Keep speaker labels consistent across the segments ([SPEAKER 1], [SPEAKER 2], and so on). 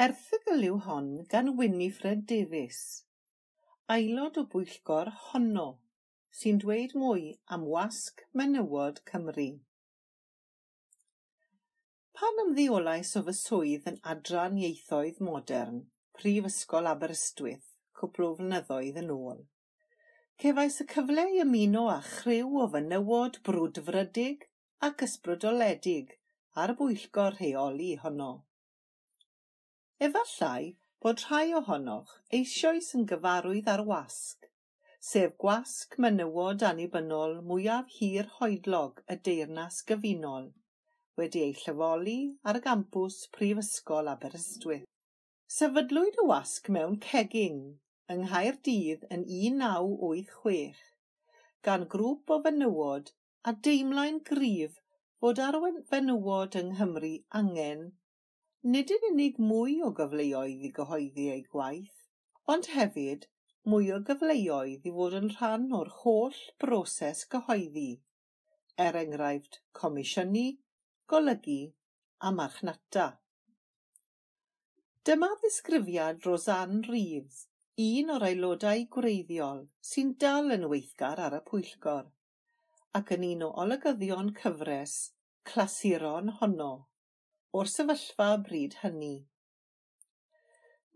[SPEAKER 1] Erthygl yw hon gan Winifred Davies, aelod o bwyllgor honno, sy'n dweud mwy am wasg menywod Cymru. Pan ymddeolais o fy swydd yn Adran Ieithoedd Modern, Prifysgol Aberystwyth, cwpl o flynyddoedd yn ôl, cefais y cyfle i ymuno â chryw o fenywod brwdfrydig ac ysbrydoledig ar bwyllgor rheoli honno. Efallai bod rhai ohonoch eisoes yn gyfarwydd ar wasg, sef gwasg menywod annibynnol mwyaf hir-hoedlog y Deyrnas Gyfunol, wedi ei llyfoli ar y gampws Prifysgol Aberystwyth. Sefydlwyd y wasg mewn cegin yng Nghaerdydd yn 1986 gan grŵp o fenywod a deimlain gryf fod ar fenywod yng Nghymru angen nid yn unig mwy o gyfleoedd i gyhoeddi eu gwaith, ond hefyd mwy o gyfleoedd i fod yn rhan o'r holl broses gyhoeddi, er enghraifft comisiynu, golygu a marchnata. Dyma ddisgrifiad Rosanne Reeves, un o'r aelodau gwreiddiol sy'n dal yn weithgar ar y pwyllgor, ac yn un o olygyddion cyfres clasuron honno o'r sefyllfa bryd hynny.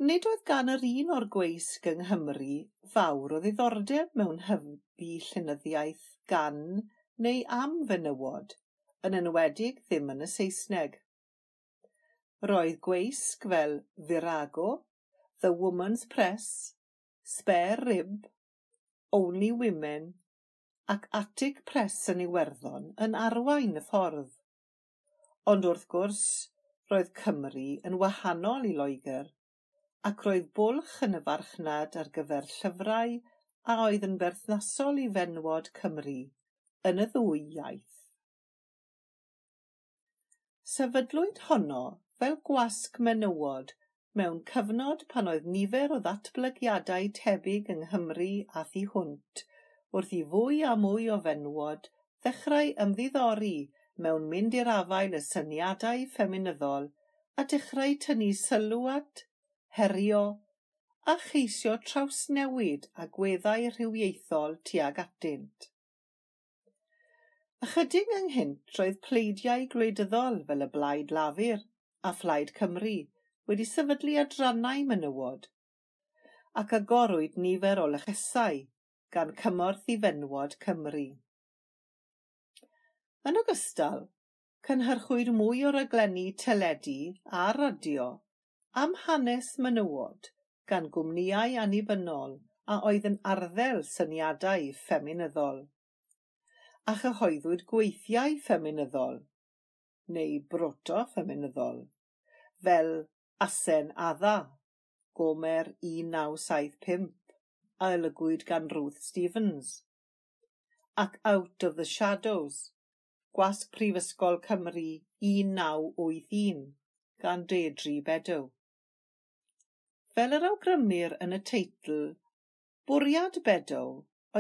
[SPEAKER 1] Nid oedd gan yr un o'r gweisg yng Nghymru fawr o ddiddordeb mewn hybu llenyddiaeth gan neu am fenywod, yn enwedig ddim yn y Saesneg. Roedd gweisg fel Virago, The Woman's Press, Spare Rib, Only Women ac Attic Press yn Iwerddon yn arwain y ffordd. Ond wrth gwrs, roedd Cymru yn wahanol i Loegr, ac roedd bwlch yn y farchnad ar gyfer llyfrau a oedd yn berthnasol i fenwod Cymru, yn y ddwy iaith. Sefydlwyd honno fel gwasg menywod mewn cyfnod pan oedd nifer o ddatblygiadau tebyg yng Nghymru a thu hwnt, wrth i fwy a mwy o fenwod ddechrau ymddiddori mewn mynd i'r afael y syniadau ffeminyddol a dechrau tynnu sylw at, herio a cheisio trawsnewid agweddau rhywiaethol tuag atynt. Ychydig ynghynt roedd pleidiau gwleidyddol fel y Blaid Lafur a Phlaid Cymru wedi sefydlu adrannau menywod ac agorwyd nifer o lychesau gan Cymorth i Fenwod Cymru. Yn ogystal, cynhyrchwyd mwy o raglenni teledu a radio am hanes menywod gan gwmnïau annibynnol a oedd yn arddel syniadau ffeminyddol, a chyhoeddwyd gweithiau ffeminyddol neu broto-ffeminyddol fel Asen Adda, Gomer 1975, a olygwyd gan Ruth Stevens, ac Out of the Shadows, Gwasg Prifysgol Cymru un naw wyth un gan Deidri Bedow. Fel yr awgrymir yn y teitl, bwriad Bedow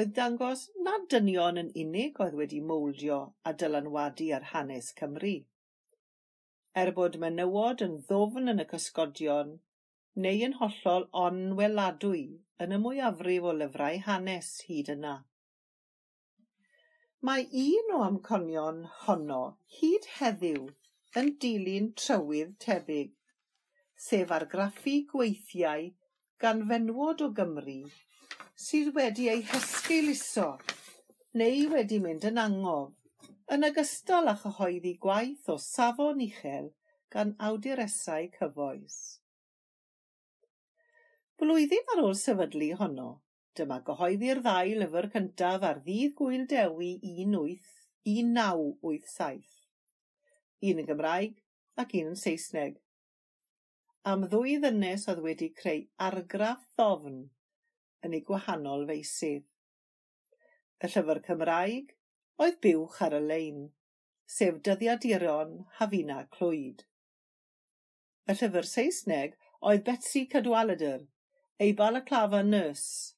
[SPEAKER 1] oedd dangos nad dynion yn unig oedd wedi mouldio a dylanwadu ar hanes Cymru. Er bod menywod yn ddofn yn y cysgodion, neu yn hollol onweladwy yn y mwyafrif o lyfrau hanes hyd yna. Mae un o amconion honno hyd heddiw yn dilyn trywydd tebyg, sef argraffu gweithiau gan fenywod o Gymru sydd wedi eu hesgeuluso neu wedi mynd yn angof yn ogystal â chyhoeddi gwaith o safon uchel gan awduresau cyfoes. Blwyddyn ar ôl sefydlu honno, Dyma gyhoeddi'r ddau lyfr cyntaf ar ddydd Gwyl Dewi 1987. Un yn Gymraeg ac un yn Saesneg. Am ddwy ddynes oedd wedi creu argraff ddofn yn ei gwahanol feisydd. Y llyfr Cymraeg oedd buwch ar y lein, sef dyddiaduron Hafina Clwyd. Y llyfr Saesneg oedd Betsy Cadwaladr, ei balaclava nurse,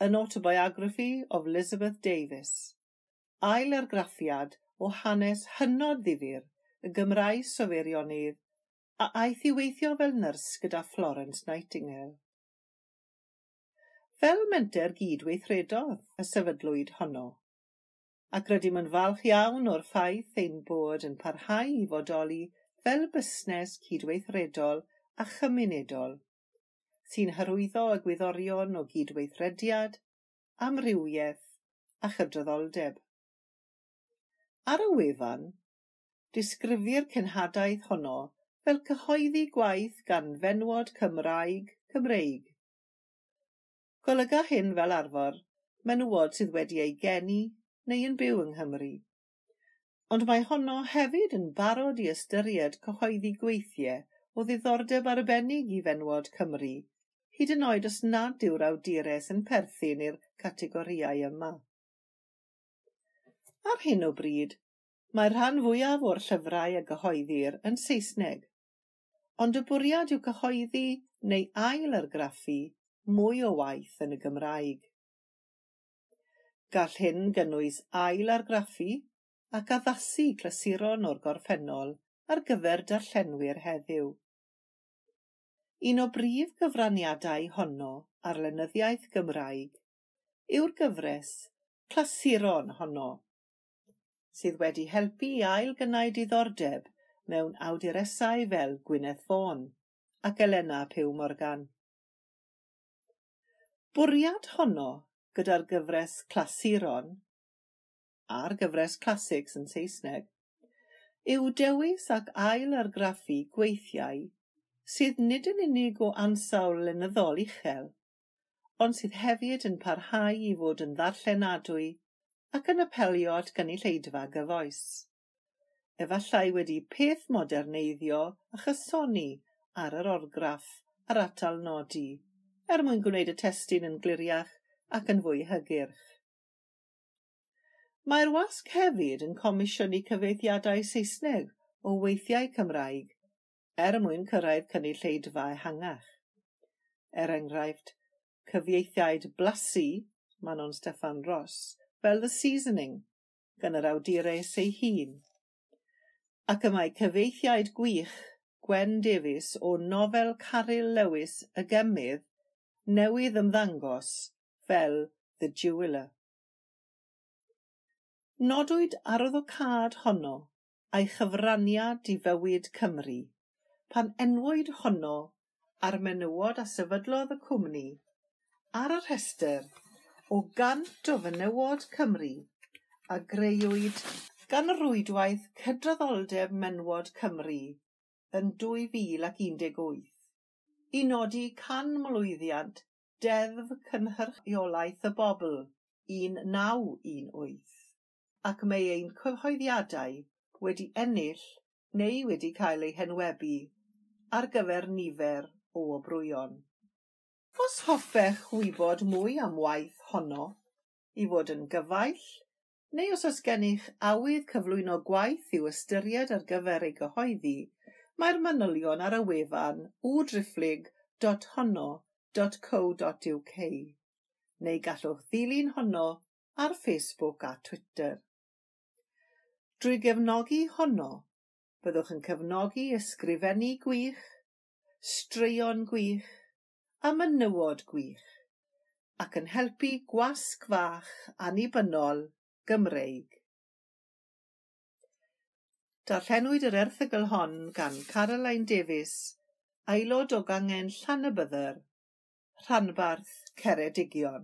[SPEAKER 1] An Autobiography of Elizabeth Davis. Ail argraffiad o hanes hynod ddifur y Gymraes Sofeirionydd a aeth i weithio fel nyrs gyda Florence Nightingale. Fel menter gydweithredodd y sefydlwyd honno, ac rydym yn falch iawn o'r ffaith ein bod yn parhau i fodoli fel busnes cydweithredol a chymunedol sy'n hyrwyddo y gwyddorion o gydweithrediad, amrywiaeth a chydraddoldeb. Ar y wefan, disgrifir cenhadaeth honno fel cyhoeddi gwaith gan fenwod Cymraeg Cymreig. Golyga hyn fel arfer menywod sydd wedi ei geni neu yn byw yng Nghymru. Ond mae honno hefyd yn barod i ystyried cyhoeddi gweithiau o ddiddordeb arbennig i fenwod Cymru hyd yn oed os nad yw'r awdures yn perthyn i'r categoriau yma. Ar hyn o bryd, mae'r rhan fwyaf o'r llyfrau a gyhoeddir yn Saesneg, ond y bwriad yw cyhoeddi neu ail-argraffu mwy o waith yn y Gymraeg. Gall hyn gynnwys ail-argraffu ac addasu clasuron o'r gorffennol ar gyfer darllenwyr heddiw. Un o brif gyfraniadau honno ar lenyddiaeth Gymraeg yw'r gyfres Clasuron honno, sydd wedi helpu i ail-gynnau diddordeb mewn awduresau fel Gwyneth Fôn ac Elena Pew Morgan. Bwriad honno gyda'r gyfres clasuron, a'r gyfres classics yn Saesneg, yw dewis ac ail-argraffu gweithiau sydd nid yn unig o ansawl lenyddol uchel, ond sydd hefyd yn parhau i fod yn ddarllenadwy ac yn apelio at gynulleidfa gyfoes. Efallai wedi peth moderneiddio a chysoni ar yr orgraff ar atal nodi, er mwyn gwneud y testyn yn gliriach ac yn fwy hygyrch. Mae'r wasg hefyd yn comisiynu cyfeithiadau Saesneg o weithiau Cymraeg er mwyn cyrraedd cynulleidfa ehangach. Er enghraifft, cyfieithiaid blasu Manon Steffan Ross fel The Seasoning gan yr awdurau ei hun. Ac y mae cyfieithiaid gwych Gwen Davies o nofel Caryl Lewis y Gemydd newydd ymddangos fel The Jeweller. Nodwyd arwyddocad honno a'i chyfraniad i fywyd Cymru pan enwyd honno ar menywod a sefydlodd y cwmni ar y rhestr o gant o fenywod Cymru a greuwyd gan Rwydwaith Cydraddoldeb Menwod Cymru yn 2018 i nodi canmlwyddiant Deddf Cynhyrchiolaeth y Bobl 1918 ac mae ein cyhoeddiadau wedi ennill neu wedi cael eu henwebu ar gyfer nifer o obrwyon. Os hoffech wybod mwy am waith honno, i fod yn gyfaill, neu os oes gennych awydd cyflwyno gwaith i'w ystyried ar gyfer ei gyhoeddi, mae'r manylion ar y wefan www.honno.co.uk neu gallwch ddilyn honno ar Facebook a Twitter. Drwy gefnogi honno, byddwch yn cefnogi ysgrifennu gwych, straeon gwych a menywod gwych, ac yn helpu gwasg fach annibynnol Gymreig. Darllenwyd yr erthygl hon gan Caroline Davies, aelod o gangen Llanabyddyr, rhanbarth Ceredigion.